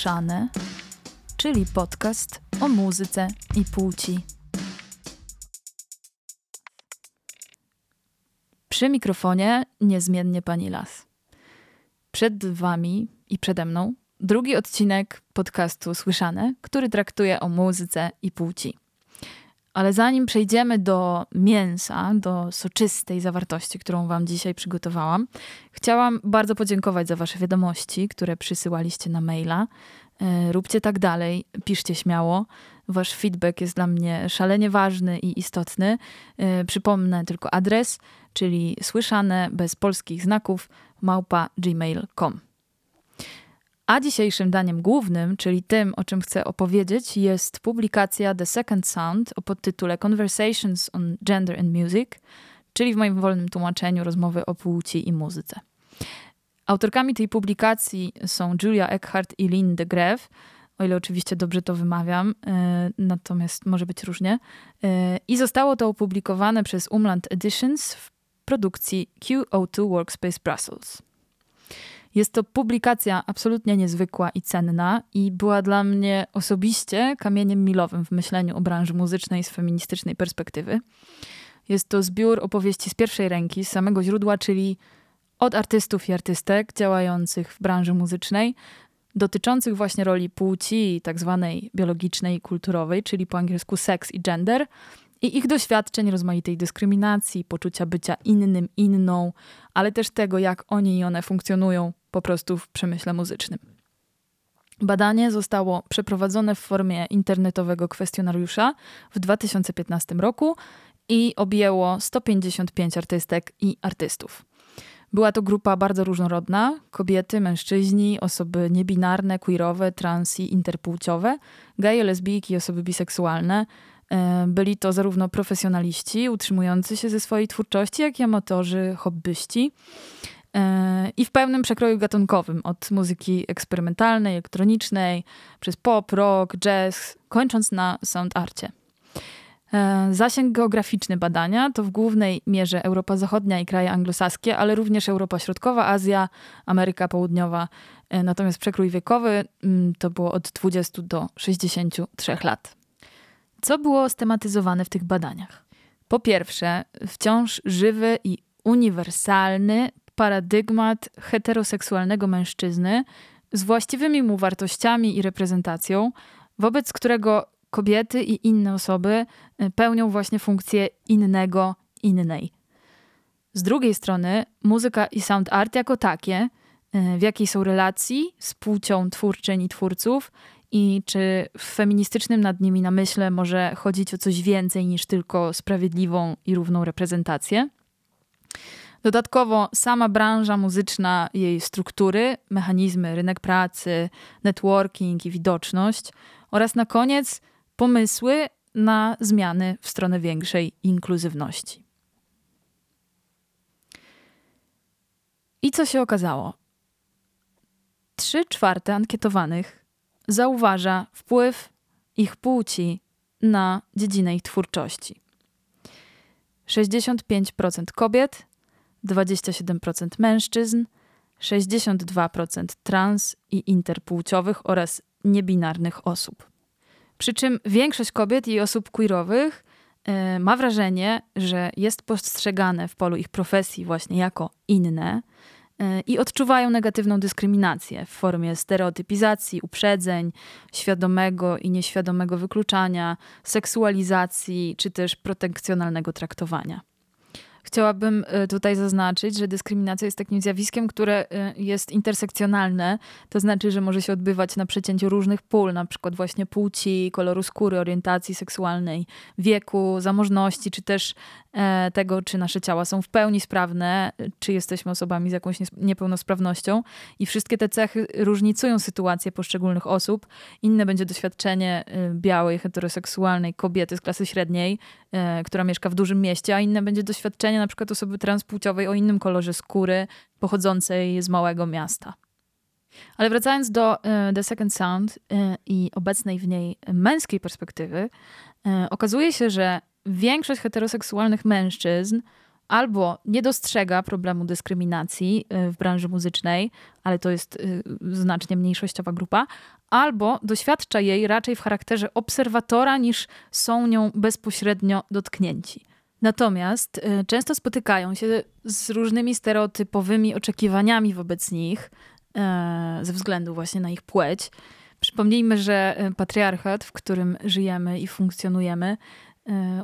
Słyszane, czyli podcast o muzyce i płci. Przy mikrofonie niezmiennie pani Las. Przed wami i przede mną drugi odcinek podcastu Słyszane, który traktuje o muzyce i płci. Ale zanim przejdziemy do mięsa, do soczystej zawartości, którą Wam dzisiaj przygotowałam, chciałam bardzo podziękować za Wasze wiadomości, które przysyłaliście na maila. E, róbcie tak dalej, piszcie śmiało. Wasz feedback jest dla mnie szalenie ważny i istotny. E, przypomnę tylko adres, czyli słyszane bez polskich znaków małpa gmail.com. A dzisiejszym daniem głównym, czyli tym, o czym chcę opowiedzieć, jest publikacja The Second Sound o podtytule Conversations on Gender and Music, czyli w moim wolnym tłumaczeniu rozmowy o płci i muzyce. Autorkami tej publikacji są Julia Eckhart i Lynn de Greve, o ile oczywiście dobrze to wymawiam, e, natomiast może być różnie. E, I zostało to opublikowane przez Umland Editions w produkcji QO2 Workspace Brussels. Jest to publikacja absolutnie niezwykła i cenna i była dla mnie osobiście kamieniem milowym w myśleniu o branży muzycznej z feministycznej perspektywy. Jest to zbiór opowieści z pierwszej ręki, z samego źródła, czyli od artystów i artystek działających w branży muzycznej, dotyczących właśnie roli płci, tak zwanej biologicznej i kulturowej, czyli po angielsku sex i gender, i ich doświadczeń rozmaitej dyskryminacji, poczucia bycia innym, inną, ale też tego, jak oni i one funkcjonują po prostu w przemyśle muzycznym. Badanie zostało przeprowadzone w formie internetowego kwestionariusza w 2015 roku i objęło 155 artystek i artystów. Była to grupa bardzo różnorodna: kobiety, mężczyźni, osoby niebinarne, queerowe, trans i interpłciowe, geje, lesbijki osoby biseksualne. E, byli to zarówno profesjonaliści utrzymujący się ze swojej twórczości, jak i amatorzy, hobbyści. E, i w pełnym przekroju gatunkowym, od muzyki eksperymentalnej, elektronicznej, przez pop, rock, jazz, kończąc na sound arcie. E, zasięg geograficzny badania to w głównej mierze Europa Zachodnia i kraje anglosaskie, ale również Europa Środkowa, Azja, Ameryka Południowa. E, natomiast przekrój wiekowy mm, to było od 20 do 63 lat. Co było stematyzowane w tych badaniach? Po pierwsze, wciąż żywy i uniwersalny paradygmat heteroseksualnego mężczyzny z właściwymi mu wartościami i reprezentacją, wobec którego kobiety i inne osoby e, pełnią właśnie funkcję innego, innej. Z drugiej strony, muzyka i sound art jako takie, e, w jakiej są relacji z płcią twórczyń i twórców i czy w feministycznym nad nimi namyśle może chodzić o coś więcej niż tylko sprawiedliwą i równą reprezentację. Dodatkowo sama branża muzyczna, jej struktury, mechanizmy, rynek pracy, networking i widoczność oraz na koniec pomysły na zmiany w stronę większej inkluzywności. I co się okazało? Trzy czwarte ankietowanych zauważa wpływ ich płci na dziedzinę ich twórczości. 65% kobiet 27% mężczyzn, 62% trans i interpłciowych oraz niebinarnych osób. Przy czym większość kobiet i osób queerowych e, ma wrażenie, że jest postrzegane w polu ich profesji właśnie jako inne e, i odczuwają negatywną dyskryminację w formie stereotypizacji, uprzedzeń, świadomego i nieświadomego wykluczania, seksualizacji czy też protekcjonalnego traktowania. Chciałabym e, tutaj zaznaczyć, że dyskryminacja jest takim zjawiskiem, które e, jest intersekcjonalne, to znaczy, że może się odbywać na przecięciu różnych pól, na przykład właśnie płci, koloru skóry, orientacji seksualnej, wieku, zamożności, czy też tego, czy nasze ciała są w pełni sprawne, czy jesteśmy osobami z jakąś niepełnosprawnością. I wszystkie te cechy różnicują sytuację poszczególnych osób. Inne będzie doświadczenie białej, heteroseksualnej kobiety z klasy średniej, która mieszka w dużym mieście, a inne będzie doświadczenie na przykład osoby transpłciowej o innym kolorze skóry, pochodzącej z małego miasta. Ale wracając do y, The Second Sound y, i obecnej w niej męskiej perspektywy, y, okazuje się, że większość heteroseksualnych mężczyzn albo nie dostrzega problemu dyskryminacji y, w branży muzycznej, ale to jest y, znacznie mniejszościowa grupa, albo doświadcza jej raczej w charakterze obserwatora niż są nią bezpośrednio dotknięci. Natomiast y, często spotykają się z różnymi stereotypowymi oczekiwaniami wobec nich ze względu właśnie na ich płeć. Przypomnijmy, że patriarchat, w którym żyjemy i funkcjonujemy, E,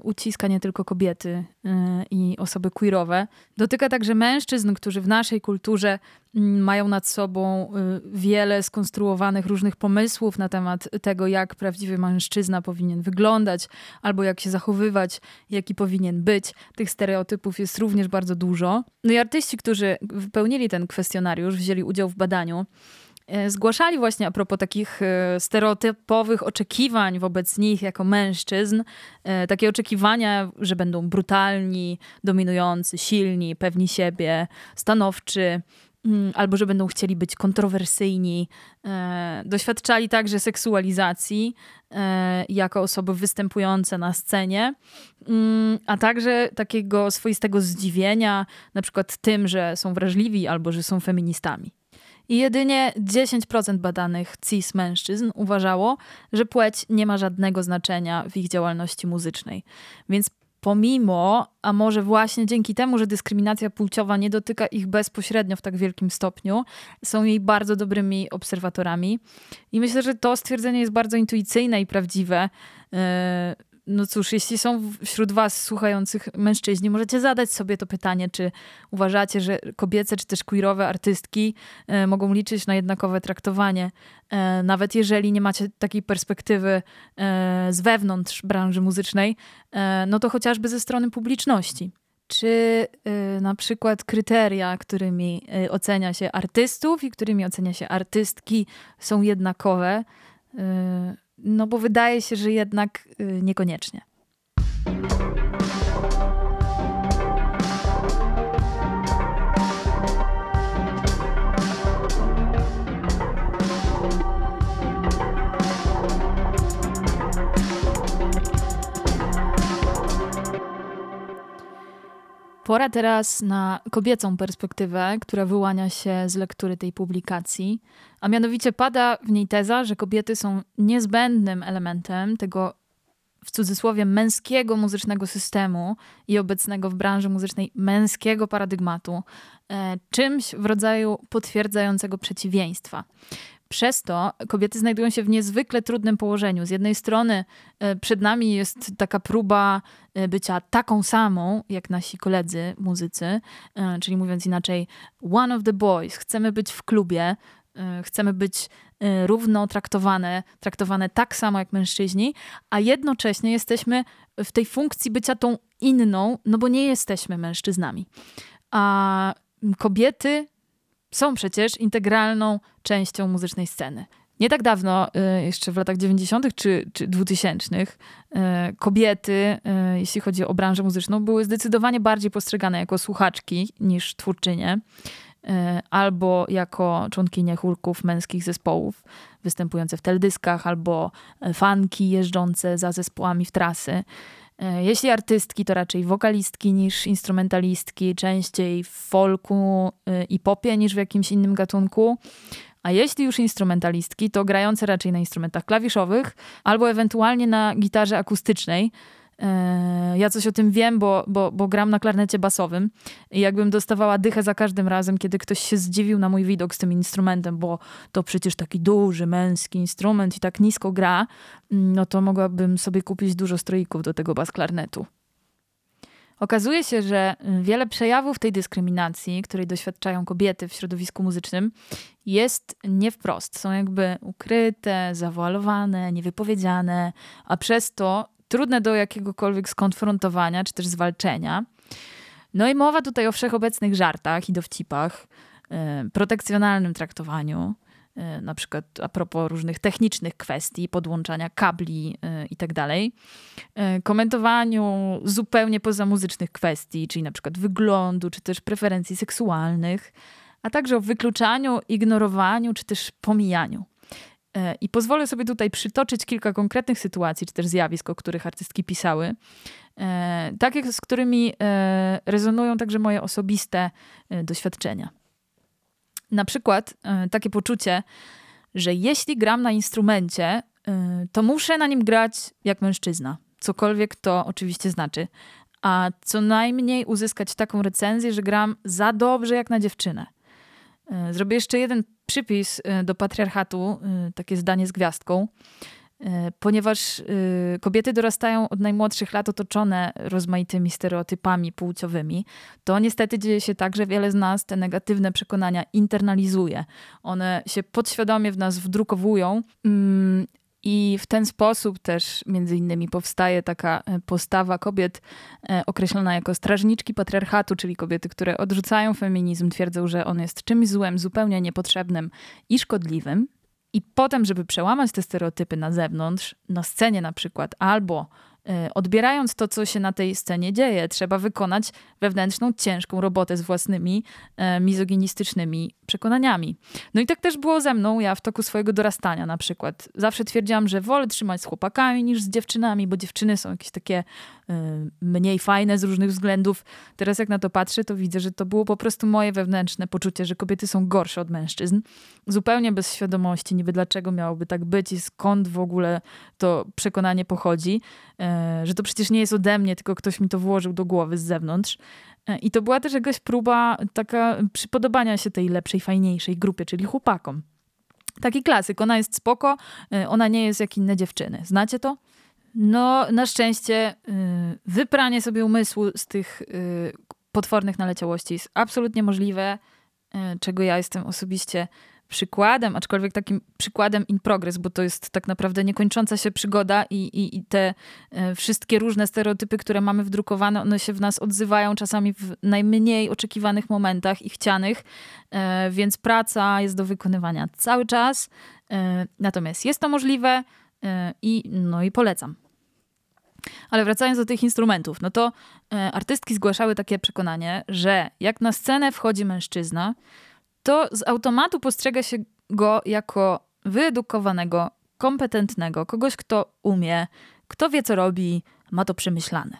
uciska nie tylko kobiety e, i osoby queerowe. Dotyka także mężczyzn, którzy w naszej kulturze mm, mają nad sobą e, wiele skonstruowanych różnych pomysłów na temat tego, jak prawdziwy mężczyzna powinien wyglądać, albo jak się zachowywać, jaki powinien być. Tych stereotypów jest również bardzo dużo. No i artyści, którzy wypełnili ten kwestionariusz, wzięli udział w badaniu, E, zgłaszali właśnie a propos takich e, stereotypowych oczekiwań wobec nich jako mężczyzn, e, takie oczekiwania, że będą brutalni, dominujący, silni, pewni siebie, stanowczy, mm, albo że będą chcieli być kontrowersyjni. Doświadczali także seksualizacji jako osoby występujące na scenie, mm, a także takiego swoistego zdziwienia, na przykład tym, że są wrażliwi albo że są feministami. I jedynie 10% badanych cis mężczyzn uważało, że płeć nie ma żadnego znaczenia w ich działalności muzycznej. Więc pomimo, a może właśnie dzięki temu, że dyskryminacja płciowa nie dotyka ich bezpośrednio w tak wielkim stopniu, są jej bardzo dobrymi obserwatorami. I myślę, że to stwierdzenie jest bardzo intuicyjne i prawdziwe. No cóż, jeśli są wśród Was słuchających mężczyźni, możecie zadać sobie to pytanie, czy uważacie, że kobiece czy też queerowe artystki e, mogą liczyć na jednakowe traktowanie, e, nawet jeżeli nie macie takiej perspektywy e, z wewnątrz branży muzycznej, e, no to chociażby ze strony publiczności. Czy e, na przykład kryteria, którymi e, ocenia się artystów i którymi ocenia się artystki, są jednakowe? No bo wydaje się, że jednak y, niekoniecznie. Pora teraz na kobiecą perspektywę, która wyłania się z lektury tej publikacji, a mianowicie pada w niej teza, że kobiety są niezbędnym elementem tego w cudzysłowie męskiego muzycznego systemu i obecnego w branży muzycznej męskiego paradygmatu, e, czymś w rodzaju potwierdzającego przeciwieństwa. Przez to kobiety znajdują się w niezwykle trudnym położeniu. Z jednej strony e, przed nami jest taka próba e, bycia taką samą jak nasi koledzy muzycy, e, czyli mówiąc inaczej, one of the boys. Chcemy być w klubie, chcemy być równo traktowane, traktowane tak samo jak mężczyźni, a jednocześnie jesteśmy w tej funkcji bycia tą inną, no bo nie jesteśmy mężczyznami. A kobiety są przecież integralną częścią muzycznej sceny. Nie tak dawno, y, jeszcze w latach 90. czy, czy 2000, y, kobiety, y, jeśli chodzi o branżę muzyczną, były zdecydowanie bardziej postrzegane jako słuchaczki niż twórczynie, albo jako członkinie chórków męskich zespołów występujące w teledyskach, albo fanki jeżdżące za zespołami w trasy. E, jeśli artystki, to raczej wokalistki niż instrumentalistki, częściej w folku e, i popie niż w jakimś innym gatunku. A jeśli już instrumentalistki, to grające raczej na instrumentach klawiszowych albo ewentualnie na gitarze akustycznej, ja coś o tym wiem, bo, bo, bo gram na klarnecie basowym i jakbym dostawała dychę za każdym razem, kiedy ktoś się zdziwił na mój widok z tym instrumentem, bo to przecież taki duży, męski instrument i tak nisko gra, mm, no to mogłabym sobie kupić dużo stroików do tego bas klarnetu. Okazuje się, że wiele przejawów tej dyskryminacji, której doświadczają kobiety w środowisku muzycznym, jest nie wprost. Są jakby ukryte, zawoalowane, niewypowiedziane, a przez to trudne do jakiegokolwiek skonfrontowania czy też zwalczenia. No i mowa tutaj o wszechobecnych żartach i dowcipach, e, protekcjonalnym traktowaniu, e, na przykład a propos różnych technicznych kwestii, podłączania kabli e, i tak dalej, komentowaniu zupełnie pozamuzycznych kwestii, czyli na przykład wyglądu, czy też preferencji seksualnych, a także o wykluczaniu, ignorowaniu, czy też pomijaniu. E, I pozwolę sobie tutaj przytoczyć kilka konkretnych sytuacji, czy też zjawisk, o których artystki pisały, e, takie, z którymi e, rezonują także moje osobiste doświadczenia. Na przykład takie poczucie, że jeśli gram na instrumencie, to muszę na nim grać jak mężczyzna. Cokolwiek to oczywiście znaczy. A co najmniej uzyskać taką recenzję, że gram za dobrze jak na dziewczynę. Zrobię jeszcze jeden przypis y, do patriarchatu, y, takie zdanie z gwiazdką, y, ponieważ kobiety dorastają od najmłodszych lat otoczone rozmaitymi stereotypami płciowymi, to niestety dzieje się tak, że wiele z nas te negatywne przekonania internalizuje. One się podświadomie w nas wdrukowują mm, i w ten sposób też między innymi powstaje taka e, postawa kobiet e, określona jako strażniczki patriarchatu, czyli kobiety, które odrzucają feminizm, twierdzą, że on jest czymś złym, zupełnie niepotrzebnym i szkodliwym. I potem, żeby przełamać te stereotypy na zewnątrz, na scenie na przykład, albo odbierając to, co się na tej scenie dzieje, trzeba wykonać wewnętrzną, ciężką robotę z własnymi e, mizoginistycznymi przekonaniami. No i tak też było ze mną, ja w toku swojego dorastania na przykład. Zawsze twierdziłam, że wolę trzymać z chłopakami niż z dziewczynami, bo dziewczyny są jakieś takie mniej fajne z różnych względów. Teraz jak na to patrzę, to widzę, że to było po prostu moje wewnętrzne poczucie, że kobiety są gorsze od mężczyzn. Zupełnie bez świadomości, niby dlaczego miałoby tak być i skąd w ogóle to przekonanie pochodzi. E, że to przecież nie jest ode mnie, tylko ktoś mi to włożył do głowy z zewnątrz. E, I to była też jakaś próba taka przypodobania się tej lepszej, fajniejszej grupie, czyli chłopakom. Taki klasyk, ona jest spoko, ona nie jest jak inne dziewczyny. Znacie to? No, na szczęście e, wypranie sobie umysłu z tych potwornych naleciałości jest absolutnie możliwe, czego ja jestem osobiście przykładem, aczkolwiek takim przykładem in progress, bo to jest tak naprawdę niekończąca się przygoda i, i, i te wszystkie różne stereotypy, które mamy wdrukowane, one się w nas odzywają czasami w najmniej oczekiwanych momentach i chcianych, więc praca jest do wykonywania cały czas. Natomiast jest to możliwe i, no i polecam. Ale wracając do tych instrumentów, no to artystki zgłaszały takie przekonanie, że jak na scenę wchodzi mężczyzna, to z automatu postrzega się go jako wyedukowanego, kompetentnego, kogoś, kto umie, kto wie, co robi, ma to przemyślane.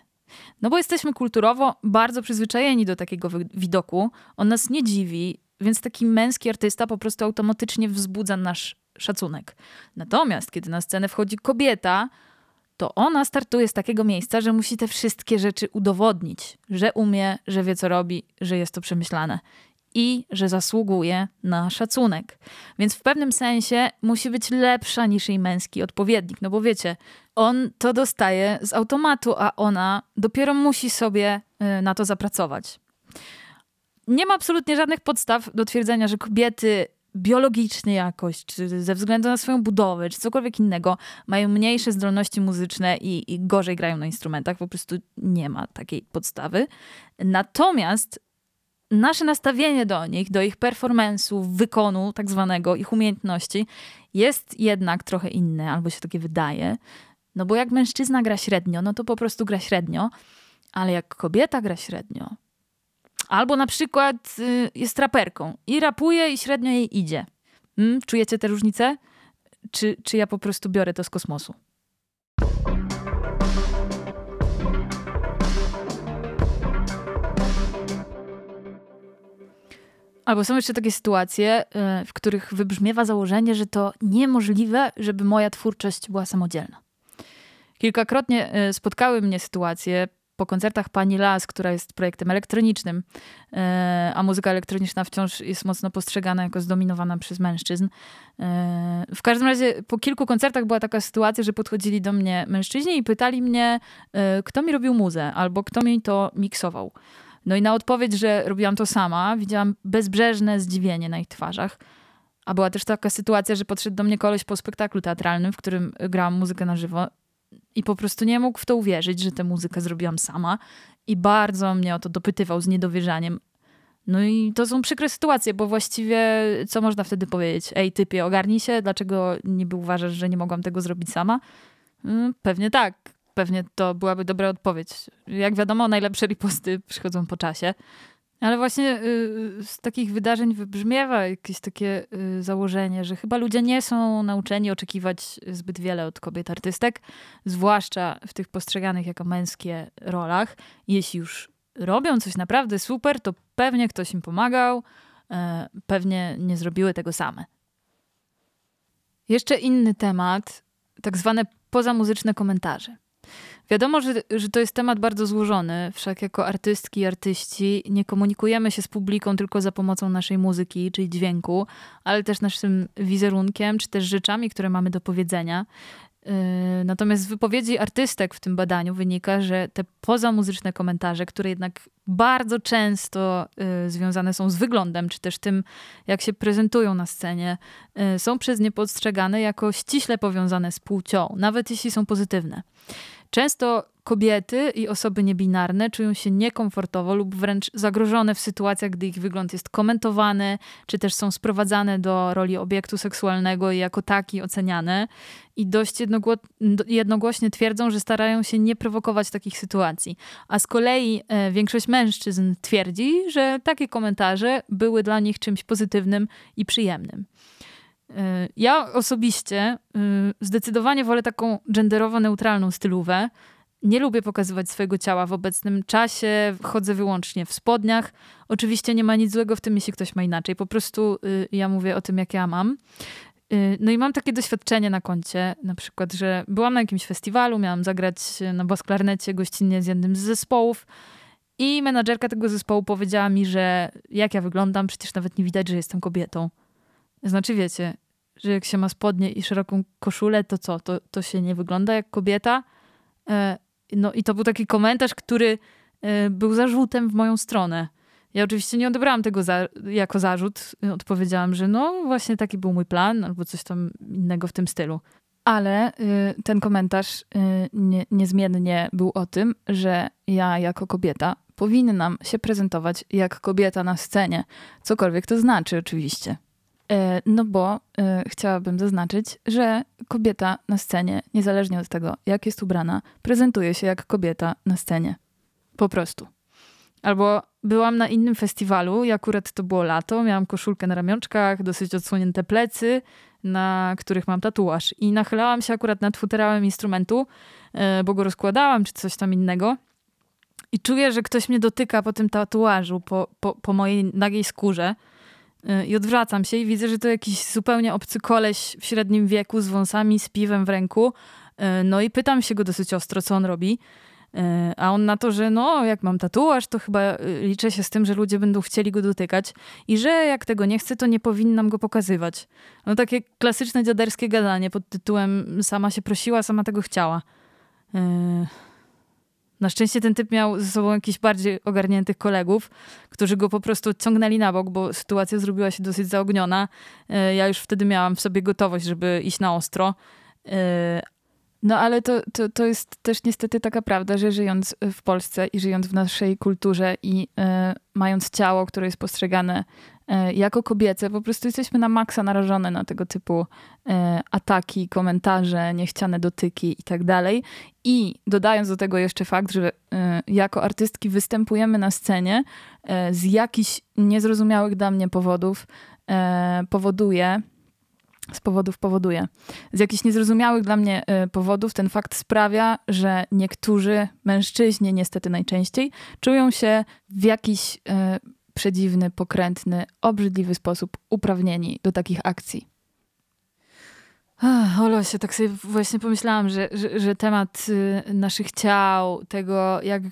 No bo jesteśmy kulturowo bardzo przyzwyczajeni do takiego widoku, on nas nie dziwi, więc taki męski artysta po prostu automatycznie wzbudza nasz szacunek. Natomiast kiedy na scenę wchodzi kobieta, to ona startuje z takiego miejsca, że musi te wszystkie rzeczy udowodnić, że umie, że wie co robi, że jest to przemyślane i że zasługuje na szacunek. Więc w pewnym sensie musi być lepsza niż jej męski odpowiednik. No bo wiecie, on to dostaje z automatu, a ona dopiero musi sobie y, na to zapracować. Nie ma absolutnie żadnych podstaw do twierdzenia, że kobiety biologicznie jakoś, czy ze względu na swoją budowę, czy cokolwiek innego, mają mniejsze zdolności muzyczne i, i gorzej grają na instrumentach. Po prostu nie ma takiej podstawy. Natomiast nasze nastawienie do nich, do ich performance'u, wykonu tak zwanego, ich umiejętności jest jednak trochę inne, albo się takie wydaje. No bo jak mężczyzna gra średnio, no to po prostu gra średnio, ale jak kobieta gra średnio, albo na przykład y, jest raperką i rapuje i średnio jej idzie. Hmm? Czujecie te różnice? Czy, czy ja po prostu biorę to z kosmosu? Albo są jeszcze takie sytuacje, e, w których wybrzmiewa założenie, że to niemożliwe, żeby moja twórczość była samodzielna. Kilkakrotnie e, spotkały mnie sytuacje po koncertach Pani Las, która jest projektem elektronicznym, e, a muzyka elektroniczna wciąż jest mocno postrzegana jako zdominowana przez mężczyzn. W każdym razie po kilku koncertach była taka sytuacja, że podchodzili do mnie mężczyźni i pytali mnie, kto mi robił muzę albo kto mi to miksował. No i na odpowiedź, że robiłam to sama, widziałam bezbrzeżne zdziwienie na ich twarzach. A była też taka sytuacja, że podszedł do mnie koleś po spektaklu teatralnym, w którym grałam muzykę na żywo i po prostu nie mógł w to uwierzyć, że tę muzykę zrobiłam sama i bardzo mnie o to dopytywał z niedowierzaniem. No i to są przykre sytuacje, bo właściwie co można wtedy powiedzieć? Ej, typie, ogarnij się, dlaczego niby uważasz, że nie mogłam tego zrobić sama? Mm, pewnie tak pewnie to byłaby dobra odpowiedź. Jak wiadomo, najlepsze riposty przychodzą po czasie. Ale właśnie y, z takich wydarzeń wybrzmiewa jakieś takie y, założenie, że chyba ludzie nie są nauczeni oczekiwać zbyt wiele od kobiet artystek, zwłaszcza w tych postrzeganych jako męskie rolach. Jeśli już robią coś naprawdę super, to pewnie ktoś im pomagał, e, pewnie nie zrobiły tego same. Jeszcze inny temat, tak zwane pozamuzyczne komentarze. Wiadomo, że, że to jest temat bardzo złożony, wszak jako artystki i artyści nie komunikujemy się z publiką tylko za pomocą naszej muzyki, czyli dźwięku, ale też naszym wizerunkiem, czy też rzeczami, które mamy do powiedzenia. Yy, natomiast z wypowiedzi artystek w tym badaniu wynika, że te pozamuzyczne komentarze, które jednak bardzo często yy, związane są z wyglądem, czy też tym, jak się prezentują na scenie, yy, są przez nie postrzegane jako ściśle powiązane z płcią, nawet jeśli są pozytywne. Często kobiety i osoby niebinarne czują się niekomfortowo lub wręcz zagrożone w sytuacjach, gdy ich wygląd jest komentowany, czy też są sprowadzane do roli obiektu seksualnego i jako taki oceniane. I dość jednogło jednogłośnie twierdzą, że starają się nie prowokować takich sytuacji. A z kolei e, większość mężczyzn twierdzi, że takie komentarze były dla nich czymś pozytywnym i przyjemnym. E, ja osobiście y, zdecydowanie wolę taką genderowo-neutralną stylówę. Nie lubię pokazywać swojego ciała w obecnym czasie, chodzę wyłącznie w spodniach. Oczywiście nie ma nic złego w tym, jeśli ktoś ma inaczej. Po prostu y, ja mówię o tym, jak ja mam. Y, no i mam takie doświadczenie na koncie, na przykład, że byłam na jakimś festiwalu, miałam zagrać na bas-klarnecie gościnnie z jednym z zespołów i menadżerka tego zespołu powiedziała mi, że jak ja wyglądam, przecież nawet nie widać, że jestem kobietą. Znaczy wiecie, że jak się ma spodnie i szeroką koszulę, to co? To, to się nie wygląda jak kobieta? E, no i to był taki komentarz, który e, był zarzutem w moją stronę. Ja oczywiście nie odebrałam tego za, jako zarzut. Odpowiedziałam, że no właśnie taki był mój plan, albo coś tam innego w tym stylu. Ale y, ten komentarz y, nie, niezmiennie był o tym, że ja jako kobieta powinnam się prezentować jak kobieta na scenie. Cokolwiek to znaczy, oczywiście. E, no bo e, chciałabym zaznaczyć, że kobieta na scenie, niezależnie od tego, jak jest ubrana, prezentuje się jak kobieta na scenie. Po prostu. Albo byłam na innym festiwalu i akurat to było lato, miałam koszulkę na ramionczkach, dosyć odsłonięte plecy, na których mam tatuaż. I nachylałam się akurat nad futerałem instrumentu, e, bo go rozkładałam, czy coś tam innego. I czuję, że ktoś mnie dotyka po tym tatuażu, po, po, po mojej nagiej skórze. I odwracam się i widzę, że to jakiś zupełnie obcy koleś w średnim wieku z wąsami, z piwem w ręku. E, no i pytam się go dosyć ostro, co on robi. E, a on na to, że no, jak mam tatuaż, to chyba e, liczę się z tym, że ludzie będą chcieli go dotykać i że jak tego nie chcę, to nie powinnam go pokazywać. No takie klasyczne dziaderskie gadanie pod tytułem sama się prosiła, sama tego chciała. Na szczęście ten typ miał ze sobą jakichś bardziej ogarniętych kolegów, którzy go po prostu ciągnęli na bok, bo sytuacja zrobiła się dosyć zaogniona. E, ja już wtedy miałam w sobie gotowość, żeby iść na ostro. E, no ale to, to, to jest też niestety taka prawda, że żyjąc w Polsce i żyjąc w naszej kulturze i y, mając ciało, które jest postrzegane jako kobiece, po prostu jesteśmy na maksa narażone na tego typu y, ataki, komentarze, niechciane dotyki i tak dalej. I dodając do tego jeszcze fakt, że jako artystki występujemy na scenie z jakichś niezrozumiałych dla mnie powodów, powoduje z powodów powoduje. Z jakichś niezrozumiałych dla mnie powodów ten fakt sprawia, że niektórzy mężczyźni, niestety najczęściej, czują się w jakiś przedziwny, pokrętny, obrzydliwy sposób uprawnieni do takich akcji. Olo się tak sobie właśnie pomyślałam, że, że, że, temat y, naszych ciał, tego jak,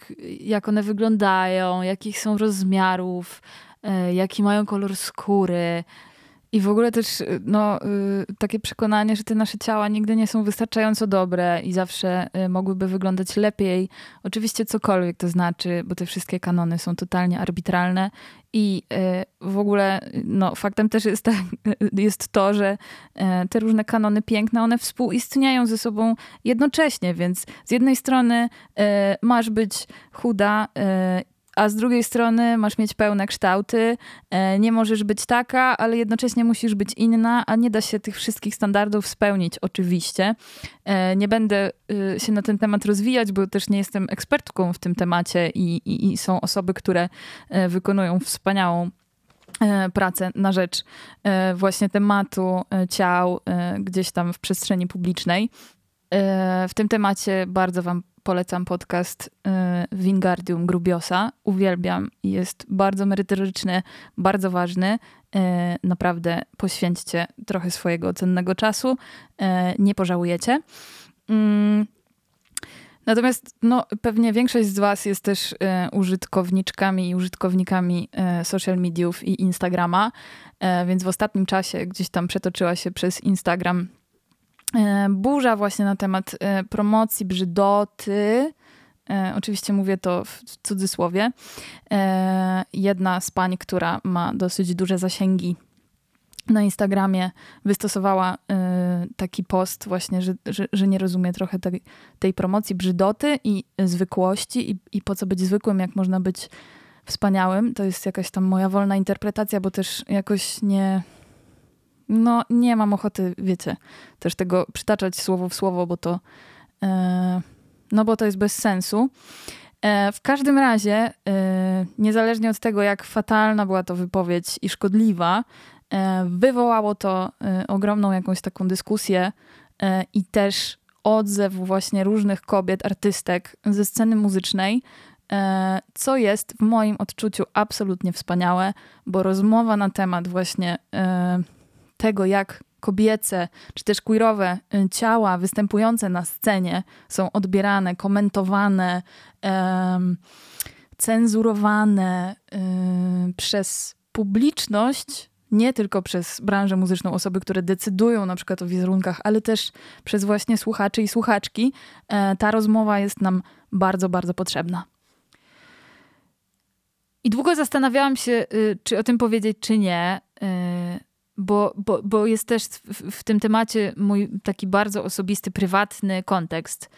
jak one wyglądają, jakich są rozmiarów, jaki mają kolor skóry, i w ogóle też y, no, y, takie przekonanie, że te nasze ciała nigdy nie są wystarczająco dobre i zawsze y, mogłyby wyglądać lepiej. Oczywiście cokolwiek to znaczy, bo te wszystkie kanony są totalnie arbitralne i w ogóle no, faktem też jest, tak, jest to, że te różne kanony piękne, one współistnieją ze sobą jednocześnie, więc z jednej strony masz być chuda a z drugiej strony masz mieć pełne kształty, e, nie możesz być taka, ale jednocześnie musisz być inna, a nie da się tych wszystkich standardów spełnić oczywiście. E, nie będę y, się na ten temat rozwijać, bo też nie jestem ekspertką w tym temacie i, i, i są osoby, które e, wykonują wspaniałą pracę na rzecz właśnie tematu ciał gdzieś tam w przestrzeni publicznej. W tym temacie bardzo Wam polecam podcast Wingardium y, Grubiosa. Uwielbiam jest bardzo merytoryczny, bardzo ważny. Y, naprawdę poświęćcie trochę swojego cennego czasu. Y, nie pożałujecie. Mm. Natomiast no, pewnie większość z Was jest też użytkowniczkami i użytkownikami social mediów i Instagrama, więc w ostatnim czasie gdzieś tam przetoczyła się przez Instagram burza właśnie na temat e, promocji brzydoty. E, oczywiście mówię to w cudzysłowie. Jedna z pań, która ma dosyć duże zasięgi na Instagramie, wystosowała taki post właśnie, że, że, że nie rozumie trochę tej, tej promocji brzydoty i zwykłości i, i po co być zwykłym, jak można być wspaniałym. To jest jakaś tam moja wolna interpretacja, bo też jakoś nie, no nie mam ochoty, wiecie, też tego przytaczać słowo w słowo, bo to, e, no bo to jest bez sensu. E, w każdym razie, e, niezależnie od tego, jak fatalna była to wypowiedź i szkodliwa, e, wywołało to e, ogromną jakąś taką dyskusję e, i też odzew właśnie różnych kobiet, artystek ze sceny muzycznej, co jest w moim odczuciu absolutnie wspaniałe, bo rozmowa na temat właśnie tego, jak kobiece czy też queerowe y, ciała występujące na scenie są odbierane, komentowane, um, cenzurowane um, przez publiczność, nie tylko przez branżę muzyczną, osoby, które decydują na przykład o wizerunkach, ale też przez właśnie słuchaczy i słuchaczki, e, ta rozmowa jest nam bardzo, bardzo potrzebna. I długo zastanawiałam się, y, czy o tym powiedzieć, czy nie. Bo, bo, bo jest też w, w, tym temacie mój taki bardzo osobisty, prywatny kontekst.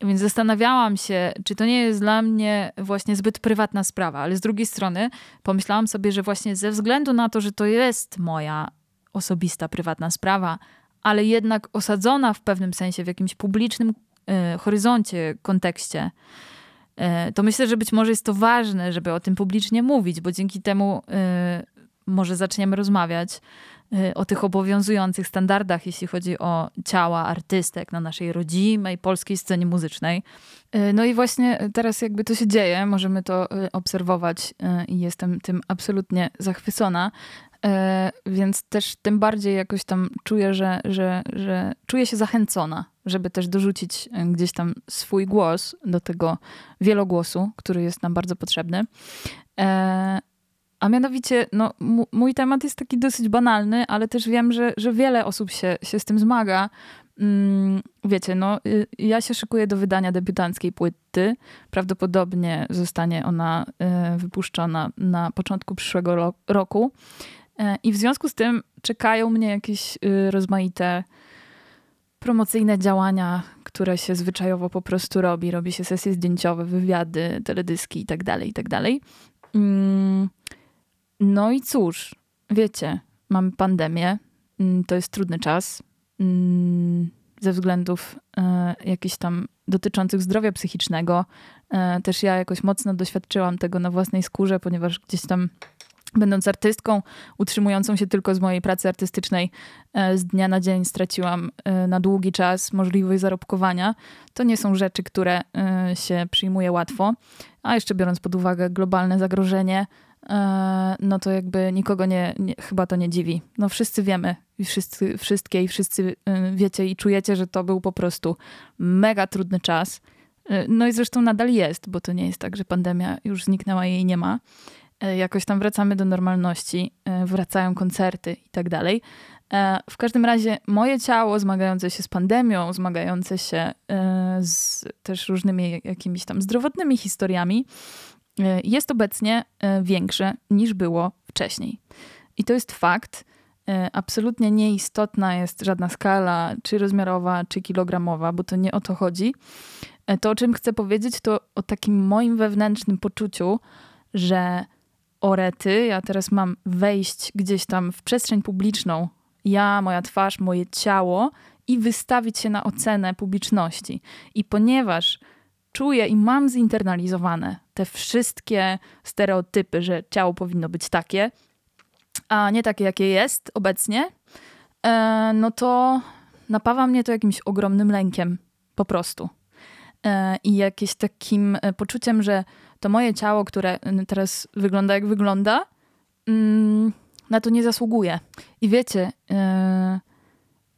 Więc zastanawiałam się, czy to nie jest dla mnie właśnie zbyt prywatna sprawa, ale z drugiej strony pomyślałam sobie, że właśnie ze względu na to, że to jest moja osobista, prywatna sprawa, ale jednak osadzona w pewnym sensie w jakimś publicznym y, horyzoncie, kontekście, y, to myślę, że być może jest to ważne, żeby o tym publicznie mówić, bo dzięki temu y, może zaczniemy rozmawiać o tych obowiązujących standardach, jeśli chodzi o ciała artystek na naszej rodzimej polskiej scenie muzycznej. Y, no i właśnie teraz jakby to się dzieje, możemy to y, obserwować i jestem tym absolutnie zachwycona. Więc też tym bardziej jakoś tam czuję, że, że, że czuję się zachęcona, żeby też dorzucić gdzieś tam swój głos do tego wielogłosu, który jest nam bardzo potrzebny. A mianowicie, no, mój temat jest taki dosyć banalny, ale też wiem, że, że wiele osób się, się z tym zmaga. Mm, wiecie, no, y, ja się szykuję do wydania debiutanckiej płyty. Prawdopodobnie zostanie ona y, wypuszczona na początku przyszłego roku. E, I w związku z tym czekają mnie jakieś y, rozmaite promocyjne działania, które się zwyczajowo po prostu robi. Robi się sesje zdjęciowe, wywiady, teledyski itd., tak itd. Tak mm, no i cóż, wiecie, mamy pandemię, mm, to jest trudny czas mm, ze względów e, jakichś tam dotyczących zdrowia psychicznego. E, też ja jakoś mocno doświadczyłam tego na własnej skórze, ponieważ gdzieś tam będąc artystką, utrzymującą się tylko z mojej pracy artystycznej, e, z dnia na dzień straciłam na długi czas możliwość zarobkowania. To nie są rzeczy, które się przyjmuje łatwo, a jeszcze biorąc pod uwagę globalne zagrożenie, no to jakby nikogo nie, nie, chyba to nie dziwi. No wszyscy wiemy, wszyscy, wszystkie i wszyscy y, wiecie i czujecie, że to był po prostu mega trudny czas. E, no i zresztą nadal jest, bo to nie jest tak, że pandemia już zniknęła i jej nie ma. E, jakoś tam wracamy do normalności, wracają koncerty i tak dalej. W każdym razie moje ciało zmagające się z pandemią, zmagające się z też różnymi jakimiś tam zdrowotnymi historiami, E, jest obecnie e, większe niż było wcześniej. I to jest fakt. E, absolutnie nieistotna jest żadna skala, czy rozmiarowa, czy kilogramowa, bo to nie o to chodzi. To, o czym chcę powiedzieć, to o takim moim wewnętrznym poczuciu, że orety, ja teraz mam wejść gdzieś tam w przestrzeń publiczną, ja, moja twarz, moje ciało i wystawić się na ocenę publiczności. I ponieważ czuję i mam zinternalizowane te wszystkie stereotypy, że ciało powinno być takie, a nie takie, jakie jest obecnie, e, no to napawa mnie to jakimś ogromnym lękiem, po prostu. E, I jakimś takim e, poczuciem, że to moje ciało, które teraz wygląda jak wygląda, mm, na to nie zasługuje. I wiecie,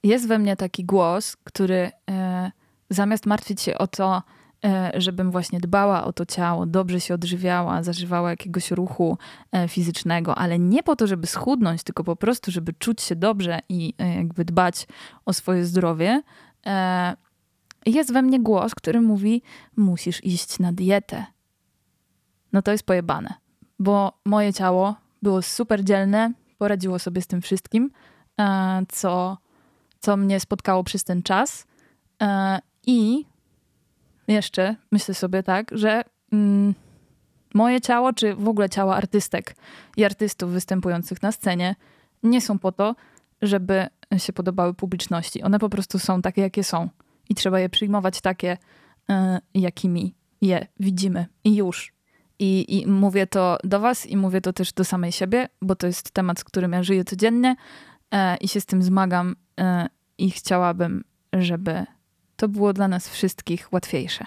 jest we mnie taki głos, który zamiast martwić się o to, żebym właśnie dbała o to ciało, dobrze się odżywiała, zażywała jakiegoś ruchu e, fizycznego, ale nie po to, żeby schudnąć, tylko po prostu, żeby czuć się dobrze i e, jakby dbać o swoje zdrowie. Jest we mnie głos, który mówi: Musisz iść na dietę. No to jest pojebane, bo moje ciało było super dzielne, poradziło sobie z tym wszystkim, co, co mnie spotkało przez ten czas. I jeszcze myślę sobie tak, że mm, moje ciało, czy w ogóle ciała artystek i artystów występujących na scenie nie są po to, żeby się podobały publiczności. One po prostu są takie, jakie są. I trzeba je przyjmować takie, y, jakimi je widzimy. I już. I, I mówię to do Was i mówię to też do samej siebie, bo to jest temat, z którym ja żyję codziennie y, i się z tym zmagam. Y, I chciałabym, żeby to było dla nas wszystkich łatwiejsze.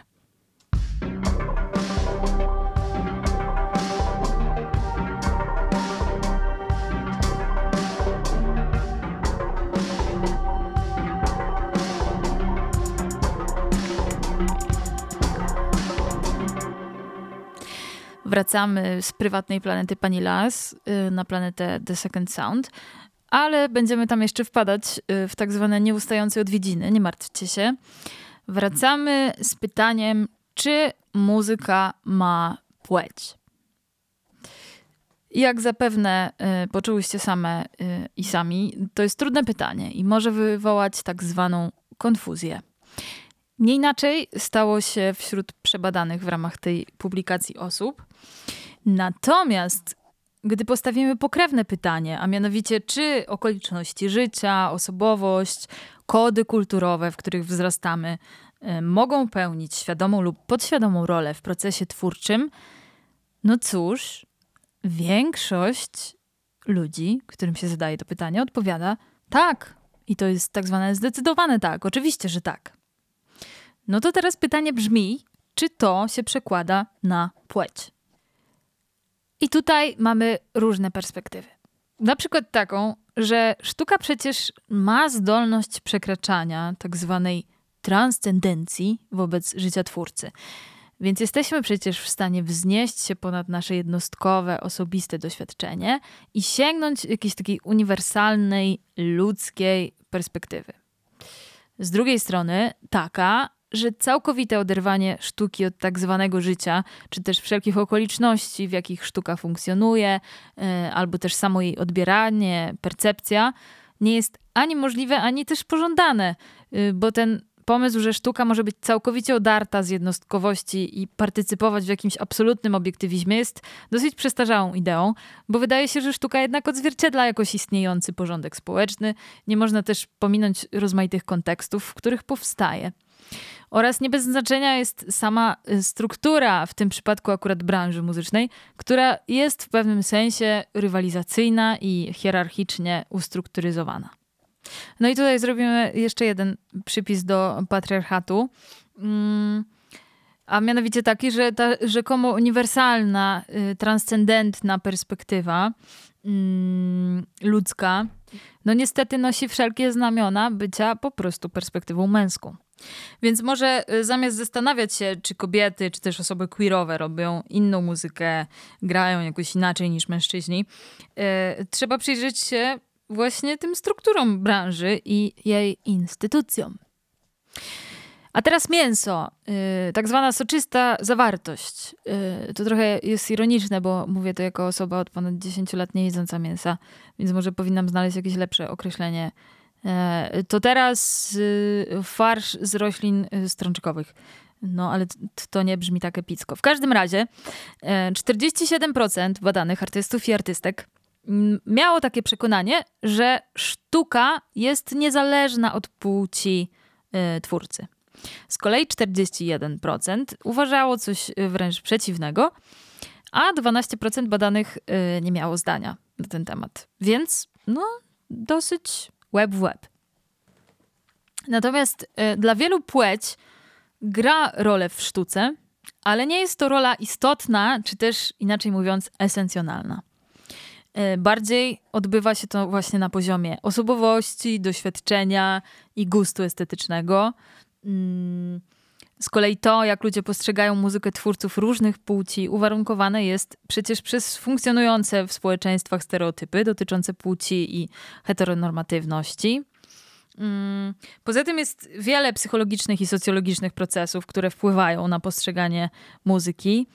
Wracamy z prywatnej planety Pani Las y, na planetę The Second Sound ale będziemy tam jeszcze wpadać y, w tak zwane nieustające odwiedziny, nie martwcie się. Wracamy z pytaniem, czy muzyka ma płeć? Jak zapewne y, poczułyście same y, i sami, to jest trudne pytanie i może wywołać tak zwaną konfuzję. Nie inaczej stało się wśród przebadanych w ramach tej publikacji osób. Natomiast gdy postawimy pokrewne pytanie, a mianowicie czy okoliczności życia, osobowość, kody kulturowe, w których wzrastamy, y, mogą pełnić świadomą lub podświadomą rolę w procesie twórczym, no cóż, większość ludzi, którym się zadaje to pytanie, odpowiada tak. I to jest tak zwane zdecydowane tak. Oczywiście, że tak. No to teraz pytanie brzmi, czy to się przekłada na płeć? I tutaj mamy różne perspektywy. Na przykład taką, że sztuka przecież ma zdolność przekraczania tak zwanej transcendencji wobec życia twórcy. Więc jesteśmy przecież w stanie wznieść się ponad nasze jednostkowe, osobiste doświadczenie i sięgnąć jakiejś takiej uniwersalnej, ludzkiej perspektywy. Z drugiej strony, taka, że całkowite oderwanie sztuki od tak zwanego życia, czy też wszelkich okoliczności, w jakich sztuka funkcjonuje, e, albo też samo jej odbieranie, percepcja, nie jest ani możliwe, ani też pożądane, e, bo ten pomysł, że sztuka może być całkowicie odarta z jednostkowości i partycypować w jakimś absolutnym obiektywizmie jest dosyć przestarzałą ideą, bo wydaje się, że sztuka jednak odzwierciedla jakoś istniejący porządek społeczny. Nie można też pominąć rozmaitych kontekstów, w których powstaje. Oraz nie bez znaczenia jest sama y, struktura, w tym przypadku akurat branży muzycznej, która jest w pewnym sensie rywalizacyjna i hierarchicznie ustrukturyzowana. No i tutaj zrobimy jeszcze jeden przypis do patriarchatu. Mm, a mianowicie taki, że ta rzekomo uniwersalna, y, transcendentna perspektywa mm, ludzka, no niestety nosi wszelkie znamiona bycia po prostu perspektywą męską. Więc może y, zamiast zastanawiać się, czy kobiety, czy też osoby queerowe robią inną muzykę, grają jakoś inaczej niż mężczyźni, yy, trzeba przyjrzeć się właśnie tym strukturom branży i jej instytucjom. A teraz mięso, yy, tak zwana soczysta zawartość. Yy, to trochę jest ironiczne, bo mówię to jako osoba od ponad 10 lat nie jedząca mięsa, więc może powinnam znaleźć jakieś lepsze określenie to teraz y, farsz z roślin y, strączkowych. No, ale to nie brzmi tak epicko. W każdym razie 47% e, badanych artystów i artystek miało takie przekonanie, że sztuka jest niezależna od płci y, twórcy. Z kolei 41% uważało coś wręcz przeciwnego, a 12% badanych nie miało zdania na ten temat. Więc no, dosyć web w web. Natomiast y, dla wielu płeć gra rolę w sztuce, ale nie jest to rola istotna, czy też inaczej mówiąc, esencjonalna. Y, bardziej odbywa się to właśnie na poziomie osobowości, doświadczenia i gustu estetycznego. Mm, z kolei to, jak ludzie postrzegają muzykę twórców różnych płci, uwarunkowane jest przecież przez funkcjonujące w społeczeństwach stereotypy dotyczące płci i heteronormatywności. Mm, poza tym jest wiele psychologicznych i socjologicznych procesów, które wpływają na postrzeganie muzyki.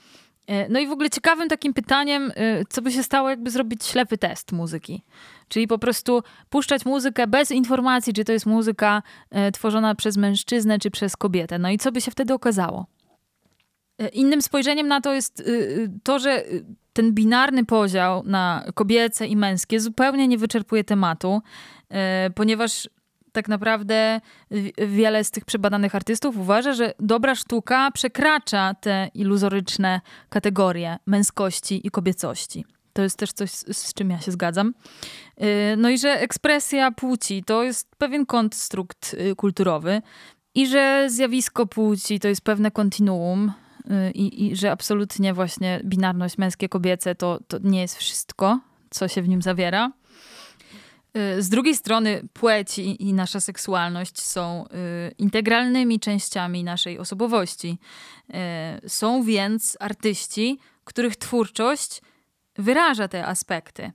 E, no i w ogóle ciekawym takim pytaniem, e, co by się stało, jakby zrobić ślepy test muzyki. Czyli po prostu puszczać muzykę bez informacji, czy to jest muzyka e, tworzona przez mężczyznę, czy przez kobietę. No i co by się wtedy okazało? Innym spojrzeniem na to jest to, że ten binarny podział na kobiece i męskie zupełnie nie wyczerpuje tematu, ponieważ tak naprawdę wiele z tych przebadanych artystów uważa, że dobra sztuka przekracza te iluzoryczne kategorie męskości i kobiecości. To jest też coś, z czym ja się zgadzam. Y, no i że ekspresja płci to jest pewien konstrukt y, kulturowy i że zjawisko płci to jest pewne kontinuum y, i, i że absolutnie właśnie binarność męskie-kobiece to, to nie jest wszystko, co się w nim zawiera. Y, z drugiej strony płeć i, i nasza seksualność są y, integralnymi częściami naszej osobowości. Y, są więc artyści, których twórczość wyraża te aspekty.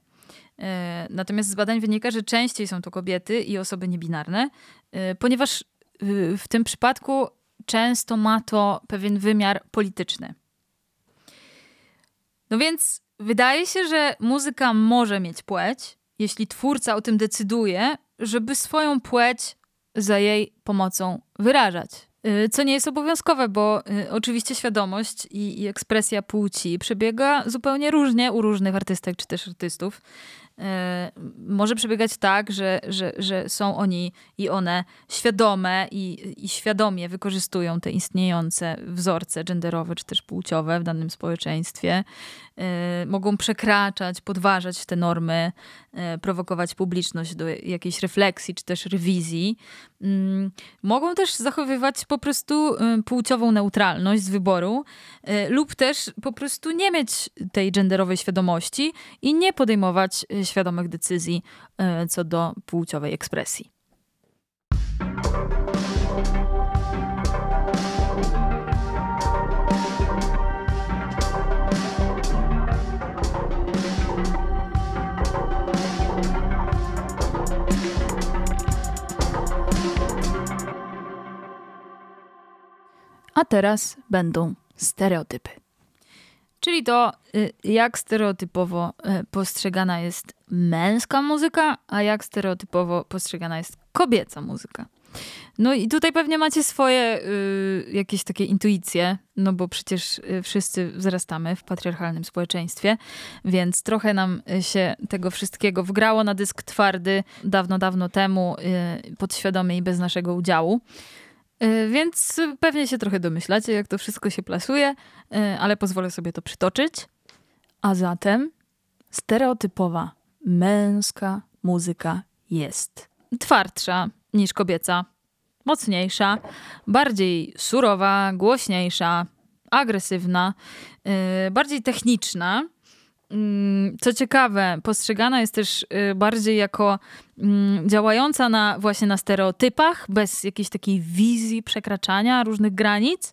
Natomiast z badań wynika, że częściej są to kobiety i osoby niebinarne, ponieważ w tym przypadku często ma to pewien wymiar polityczny. No więc wydaje się, że muzyka może mieć płeć, jeśli twórca o tym decyduje, żeby swoją płeć za jej pomocą wyrażać. Y, co nie jest obowiązkowe, bo y, oczywiście świadomość i, i ekspresja płci przebiega zupełnie różnie u różnych artystek czy też artystów. E, może przebiegać tak, że, że, że są oni i one świadome i, i świadomie wykorzystują te istniejące wzorce genderowe czy też płciowe w danym społeczeństwie. E, mogą przekraczać, podważać te normy, e, prowokować publiczność do jakiejś refleksji czy też rewizji. Mm, mogą też zachowywać po prostu płciową neutralność z wyboru lub też po prostu nie mieć tej genderowej świadomości i nie podejmować świadomych decyzji co do płciowej ekspresji. A teraz będą stereotypy. Czyli to, y, jak stereotypowo y, postrzegana jest męska muzyka, a jak stereotypowo postrzegana jest kobieca muzyka. No i tutaj pewnie macie swoje y, jakieś takie intuicje, no bo przecież y, wszyscy wzrastamy w patriarchalnym społeczeństwie, więc trochę nam się tego wszystkiego wgrało na dysk twardy dawno, dawno temu, y, podświadomie i bez naszego udziału. Y, więc pewnie się trochę domyślacie, jak to wszystko się plasuje, y, ale pozwolę sobie to przytoczyć. A zatem stereotypowa męska muzyka jest twardsza niż kobieca, mocniejsza, bardziej surowa, głośniejsza, agresywna, yy, bardziej techniczna. Mm, co ciekawe, postrzegana jest też y, bardziej jako mm, działająca na, właśnie na stereotypach, bez jakiejś takiej wizji przekraczania różnych granic,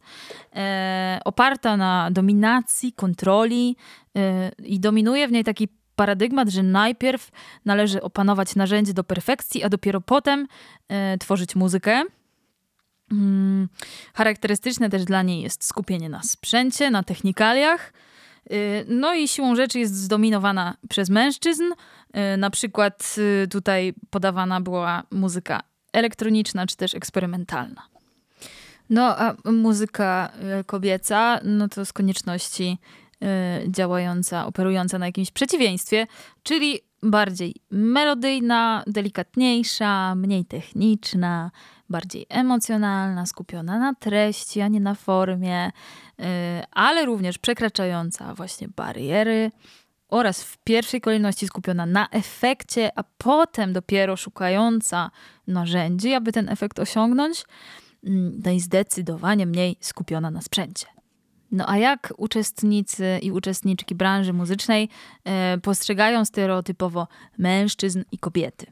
e, oparta na dominacji, kontroli e, i dominuje w niej taki paradygmat, że najpierw należy opanować narzędzie do perfekcji, a dopiero potem e, tworzyć muzykę. Mm, charakterystyczne też dla niej jest skupienie na sprzęcie, na technikaliach. Y, no i siłą rzeczy jest zdominowana przez mężczyzn. Y, na przykład y, tutaj podawana była muzyka elektroniczna czy też eksperymentalna. No, a muzyka kobieca, no to z konieczności działająca, operująca na jakimś przeciwieństwie, czyli bardziej melodyjna, delikatniejsza, mniej techniczna, bardziej emocjonalna, skupiona na treści, a nie na formie, y, ale również przekraczająca właśnie bariery oraz w pierwszej kolejności skupiona na efekcie, a potem dopiero szukająca narzędzi, aby ten efekt osiągnąć, mm, no i zdecydowanie mniej skupiona na sprzęcie. No a jak uczestnicy i uczestniczki branży muzycznej e, postrzegają stereotypowo mężczyzn i kobiety?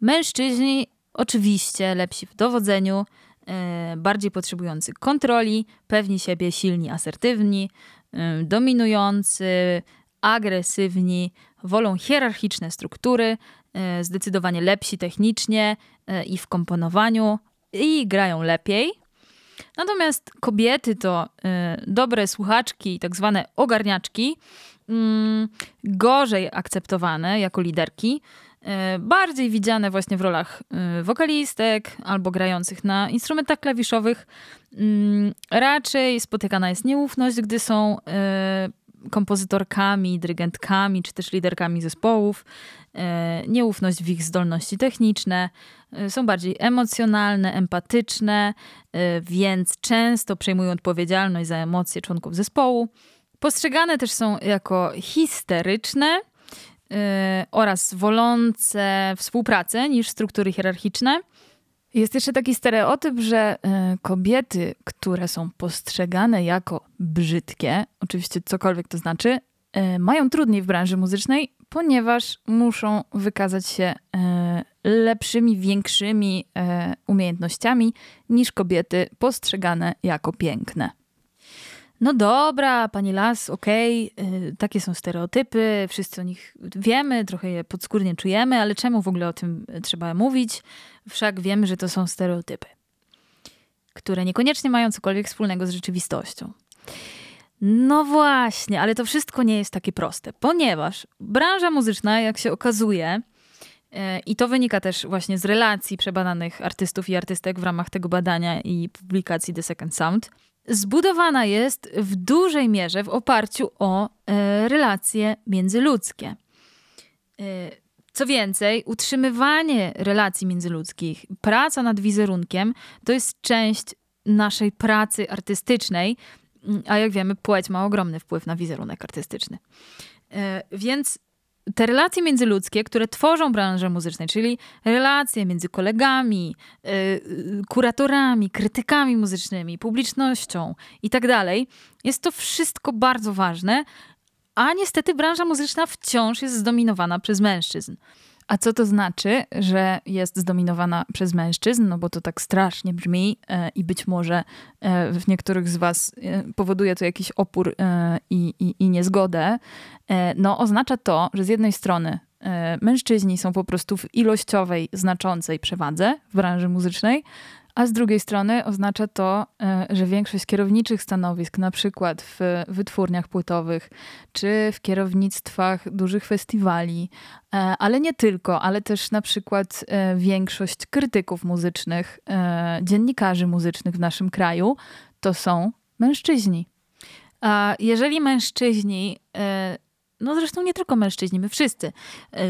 Mężczyźni oczywiście lepsi w dowodzeniu, e, bardziej potrzebujący kontroli, pewni siebie, silni, asertywni, e, dominujący, agresywni, wolą hierarchiczne struktury, e, zdecydowanie lepsi technicznie i w komponowaniu i grają lepiej. Natomiast kobiety to dobre słuchaczki, tak zwane ogarniaczki, y, gorzej akceptowane jako liderki, bardziej widziane właśnie w rolach y, wokalistek albo grających na instrumentach klawiszowych. Mm, raczej spotykana jest nieufność, gdy są y, kompozytorkami, dyrygentkami czy też liderkami zespołów, e, nieufność w ich zdolności techniczne, e, są bardziej emocjonalne, empatyczne, e, więc często przejmują odpowiedzialność za emocje członków zespołu. Postrzegane też są jako histeryczne oraz wolące współpracę niż struktury hierarchiczne. Jest jeszcze taki stereotyp, że y, kobiety, które są postrzegane jako brzydkie, oczywiście cokolwiek to znaczy, y, mają trudniej w branży muzycznej, ponieważ muszą wykazać się y, lepszymi, większymi umiejętnościami niż kobiety postrzegane jako piękne. No dobra, pani Las, okej, okay, takie są stereotypy, wszyscy o nich wiemy, trochę je podskórnie czujemy, ale czemu w ogóle o tym trzeba mówić? Wszak wiemy, że to są stereotypy, które niekoniecznie mają cokolwiek wspólnego z rzeczywistością. No właśnie, ale to wszystko nie jest takie proste, ponieważ branża muzyczna, jak się okazuje, e, i to wynika też właśnie z relacji przebadanych artystów i artystek w ramach tego badania i publikacji The Second Sound, zbudowana jest w dużej mierze w oparciu o e, relacje międzyludzkie. E, co więcej, utrzymywanie relacji międzyludzkich, praca nad wizerunkiem to jest część naszej pracy artystycznej, a jak wiemy, płeć ma ogromny wpływ na wizerunek artystyczny. E, więc te relacje międzyludzkie, które tworzą branżę muzyczną, czyli relacje między kolegami, e, kuratorami, krytykami muzycznymi, publicznością i tak dalej, jest to wszystko bardzo ważne, a niestety branża muzyczna wciąż jest zdominowana przez mężczyzn. A co to znaczy, że jest zdominowana przez mężczyzn? No bo to tak strasznie brzmi e, i być może e, w niektórych z Was e, powoduje to jakiś opór i, i, i niezgodę. No oznacza to, że z jednej strony mężczyźni są po prostu w ilościowej, znaczącej przewadze w branży muzycznej, a z drugiej strony oznacza to, e, że większość kierowniczych stanowisk, na przykład w wytwórniach płytowych, czy w kierownictwach dużych festiwali, e, ale nie tylko, ale też na przykład e, większość krytyków muzycznych, dziennikarzy muzycznych w naszym kraju, to są mężczyźni. A jeżeli mężczyźni no zresztą nie tylko mężczyźni, my wszyscy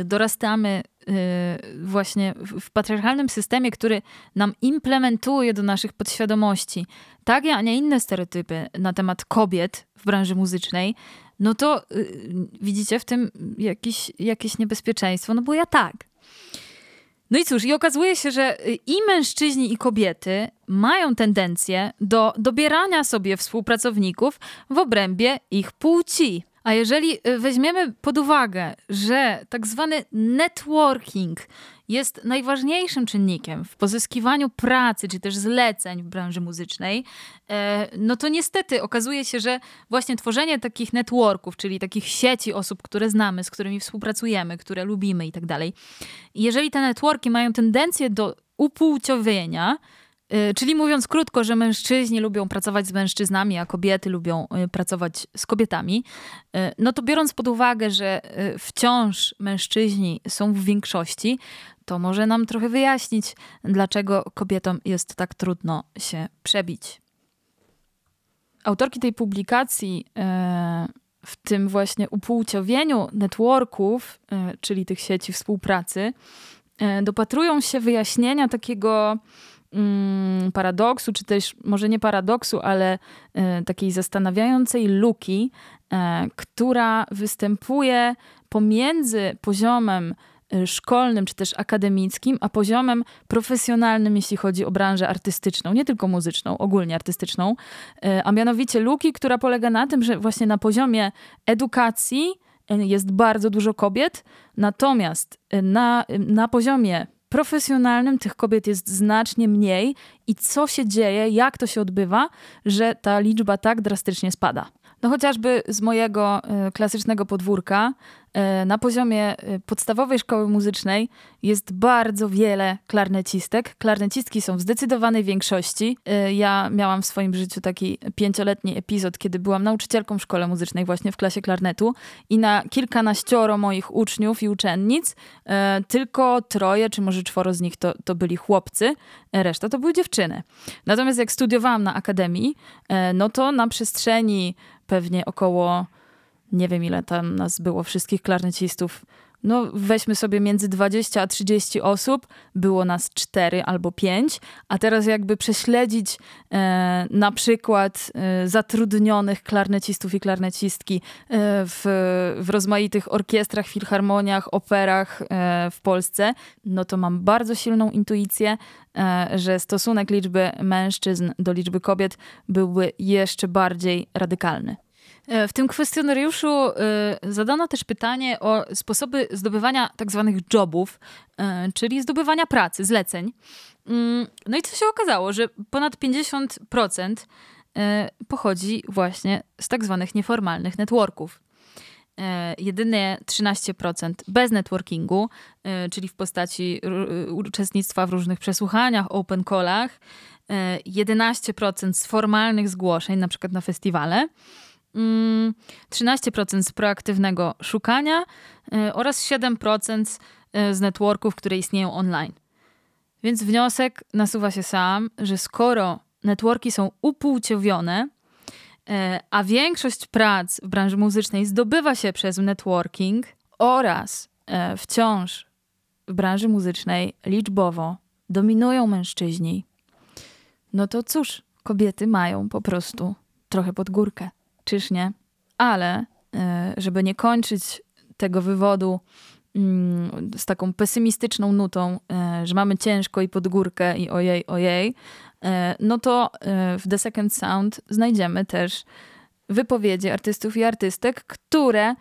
dorastamy Y, właśnie w patriarchalnym systemie, który nam implementuje do naszych podświadomości takie, a nie inne stereotypy na temat kobiet w branży muzycznej, no to y, widzicie w tym jakieś, jakieś niebezpieczeństwo, no bo ja tak. No i cóż, i okazuje się, że i mężczyźni, i kobiety mają tendencję do dobierania sobie współpracowników w obrębie ich płci. A jeżeli y, weźmiemy pod uwagę, że tak zwany networking jest najważniejszym czynnikiem w pozyskiwaniu pracy czy też zleceń w branży muzycznej, e, no to niestety okazuje się, że właśnie tworzenie takich networków, czyli takich sieci osób, które znamy, z którymi współpracujemy, które lubimy i tak dalej, jeżeli te networki mają tendencję do upłciowienia, czyli mówiąc krótko, że mężczyźni lubią pracować z mężczyznami, a kobiety lubią y, pracować z kobietami, y, no to biorąc pod uwagę, że wciąż mężczyźni są w większości, to może nam trochę wyjaśnić, dlaczego kobietom jest tak trudno się przebić. Autorki tej publikacji w tym właśnie upłciowieniu networków, czyli tych sieci współpracy, dopatrują się wyjaśnienia takiego mm, paradoksu, czy też może nie paradoksu, ale e, takiej zastanawiającej luki, e, która występuje pomiędzy poziomem e, szkolnym czy też akademickim, a poziomem profesjonalnym, jeśli chodzi o branżę artystyczną, nie tylko muzyczną, ogólnie artystyczną, a mianowicie luki, która polega na tym, że właśnie na poziomie edukacji jest bardzo dużo kobiet, natomiast na, na poziomie profesjonalnym tych kobiet jest znacznie mniej i co się dzieje, jak to się odbywa, że ta liczba tak drastycznie spada. No chociażby z mojego y, klasycznego podwórka na poziomie y, podstawowej szkoły muzycznej jest bardzo wiele klarnecistek. Klarnecistki są w zdecydowanej większości. Ja miałam w swoim życiu taki pięcioletni epizod, kiedy byłam nauczycielką w szkole muzycznej właśnie w klasie klarnetu i na kilkanaścioro moich uczniów i uczennic tylko troje, czy może czworo z nich to, to byli chłopcy, reszta to były dziewczyny. Natomiast jak studiowałam na akademii, no to na przestrzeni pewnie około, nie wiem ile tam nas było, wszystkich klarnecistów, no weźmy sobie między 20 a 30 osób, było nas 4 albo 5, a teraz jakby prześledzić e, na przykład e, zatrudnionych klarnecistów i klarnecistki e, w, w rozmaitych orkiestrach, filharmoniach, operach e, w Polsce, no to mam bardzo silną intuicję, e, że stosunek liczby mężczyzn do liczby kobiet byłby jeszcze bardziej radykalny. E, w tym kwestionariuszu e, zadano też pytanie o sposoby zdobywania tak zwanych jobów, e, czyli zdobywania pracy, zleceń. Mm, no i co się okazało, że ponad 50% pochodzi właśnie z tak zwanych nieformalnych networków. Jedynie 13% bez networkingu, czyli w postaci uczestnictwa w różnych przesłuchaniach, open callach, 11% z formalnych zgłoszeń, na przykład na festiwale, 13% mm, z proaktywnego szukania y, oraz 7% y, z networków, które istnieją online. Więc wniosek nasuwa się sam, że skoro networki są upłciowione, y, a większość prac w branży muzycznej zdobywa się przez networking oraz wciąż w branży muzycznej liczbowo dominują mężczyźni, no to cóż, kobiety mają po prostu trochę pod górkę czyż nie? Ale e, żeby nie kończyć tego wywodu mm, z taką pesymistyczną nutą, e, że mamy ciężko i pod górkę i ojej, ojej, e, no to w The Second Sound znajdziemy też wypowiedzi artystów i artystek, które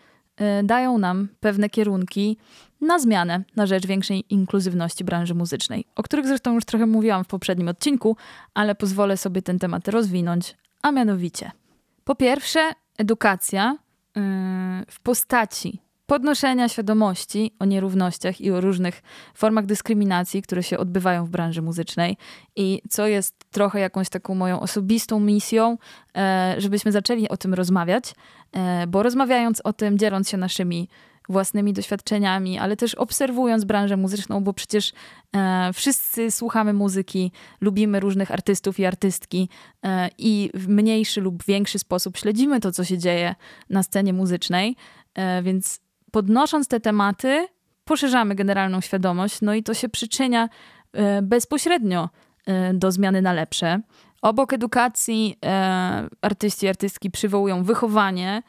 dają nam pewne kierunki na zmianę na rzecz większej inkluzywności branży muzycznej, o których zresztą już trochę mówiłam w poprzednim odcinku, ale pozwolę sobie ten temat rozwinąć, a mianowicie po pierwsze, edukacja yy, w postaci podnoszenia świadomości o nierównościach i o różnych formach dyskryminacji, które się odbywają w branży muzycznej. I co jest trochę jakąś taką moją osobistą misją, e, żebyśmy zaczęli o tym rozmawiać, e, bo rozmawiając o tym, dzieląc się naszymi własnymi doświadczeniami, ale też obserwując branżę muzyczną, bo przecież e, wszyscy słuchamy muzyki, lubimy różnych artystów i artystki e, i w mniejszy lub większy sposób śledzimy to, co się dzieje na scenie muzycznej, e, więc podnosząc te tematy, poszerzamy generalną świadomość, no i to się przyczynia e, bezpośrednio e, do zmiany na lepsze. Obok edukacji e, artyści i artystki przywołują wychowanie,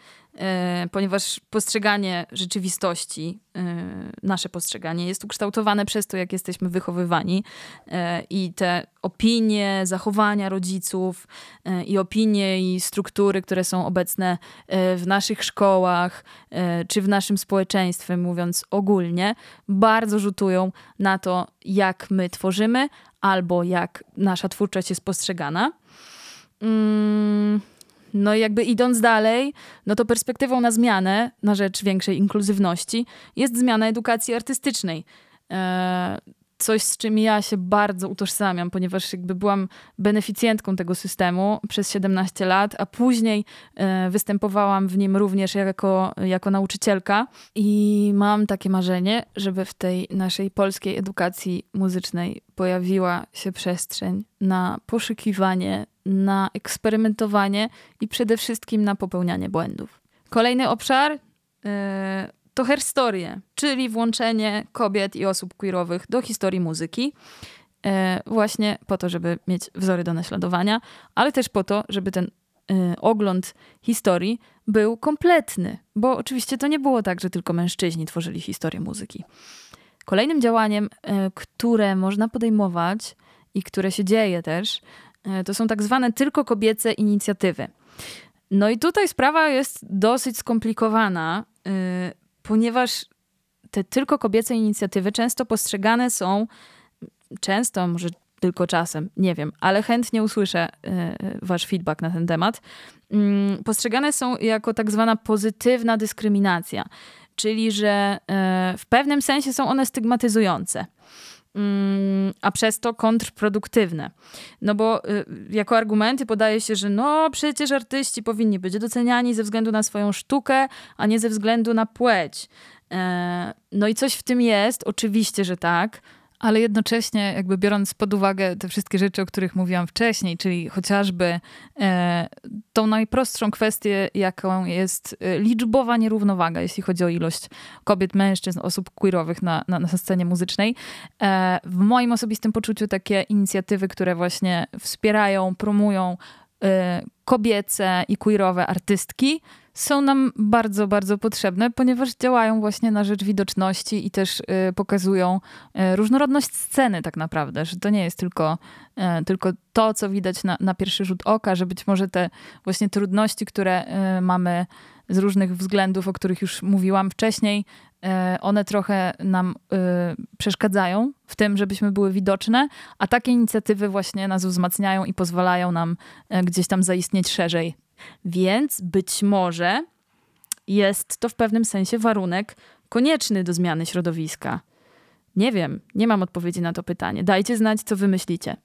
ponieważ postrzeganie rzeczywistości, e, nasze postrzeganie jest ukształtowane przez to, jak jesteśmy wychowywani e, i te opinie, zachowania rodziców i opinie i struktury, które są obecne w naszych szkołach czy w naszym społeczeństwie, mówiąc ogólnie, bardzo rzutują na to, jak my tworzymy albo jak nasza twórczość jest postrzegana. No i jakby idąc dalej, no to perspektywą na zmianę, na rzecz większej inkluzywności, jest zmiana edukacji artystycznej. Coś, z czym ja się bardzo utożsamiam, ponieważ jakby byłam beneficjentką tego systemu przez 17 lat, a później e, występowałam w nim również jako, jako nauczycielka i mam takie marzenie, żeby w tej naszej polskiej edukacji muzycznej pojawiła się przestrzeń na poszukiwanie, na eksperymentowanie i przede wszystkim na popełnianie błędów. Kolejny obszar e, to herstorie, czyli włączenie kobiet i osób queerowych do historii muzyki. E, właśnie po to, żeby mieć wzory do naśladowania, ale też po to, żeby ten e, ogląd historii był kompletny, bo oczywiście to nie było tak, że tylko mężczyźni tworzyli historię muzyki. Kolejnym działaniem, które można podejmować i które się dzieje też, to są tak zwane tylko kobiece inicjatywy. No i tutaj sprawa jest dosyć skomplikowana, ponieważ te tylko kobiece inicjatywy często postrzegane są, często, może tylko czasem, nie wiem, ale chętnie usłyszę yy, wasz feedback na ten temat. Yy, postrzegane są jako tak zwana pozytywna dyskryminacja, czyli że yy, w pewnym sensie są one stygmatyzujące. Mm, a przez to kontrproduktywne. No bo y, jako argumenty podaje się, że no przecież artyści powinni być doceniani ze względu na swoją sztukę, a nie ze względu na płeć. E, no i coś w tym jest, oczywiście, że tak, ale jednocześnie jakby biorąc pod uwagę te wszystkie rzeczy, o których mówiłam wcześniej, czyli chociażby e, tą najprostszą kwestię, jaką jest e, liczbowa nierównowaga, jeśli chodzi o ilość kobiet, mężczyzn, osób queerowych na, na, na scenie muzycznej. E, w moim osobistym poczuciu takie inicjatywy, które właśnie wspierają, promują e, kobiece i queerowe artystki, są nam bardzo, bardzo potrzebne, ponieważ działają właśnie na rzecz widoczności i też y, pokazują y, różnorodność sceny tak naprawdę, że to nie jest tylko, y, tylko to, co widać na, na pierwszy rzut oka, że być może te właśnie trudności, które mamy z różnych względów, o których już mówiłam wcześniej, one trochę nam przeszkadzają w tym, żebyśmy były widoczne, a takie inicjatywy właśnie nas wzmacniają i pozwalają nam gdzieś tam zaistnieć szerzej więc być może jest to w pewnym sensie warunek konieczny do zmiany środowiska. Nie wiem, nie mam odpowiedzi na to pytanie. Dajcie znać, co wy myślicie.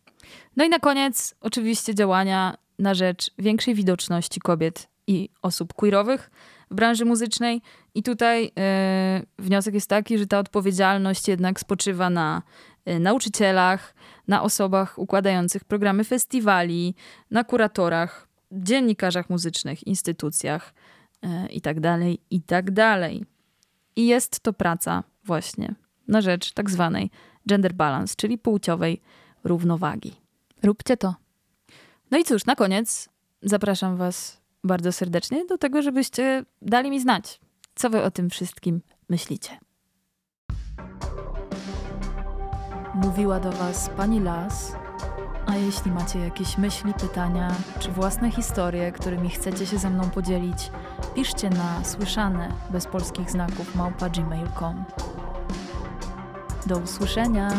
No i na koniec, oczywiście, działania na rzecz większej widoczności kobiet i osób queerowych w branży muzycznej. I tutaj yy, wniosek jest taki, że ta odpowiedzialność jednak spoczywa na yy, nauczycielach, na osobach układających programy festiwali, na kuratorach, dziennikarzach muzycznych, instytucjach e, i tak dalej, i tak dalej. I jest to praca właśnie na rzecz tak zwanej gender balance, czyli płciowej równowagi. Róbcie to. No i cóż, na koniec zapraszam Was bardzo serdecznie do tego, żebyście dali mi znać, co Wy o tym wszystkim myślicie. Mówiła do Was pani Las a jeśli macie jakieś myśli, pytania czy własne historie, którymi chcecie się ze mną podzielić, piszcie na słyszane bez polskich znaków małpa gmail.com. Do usłyszenia!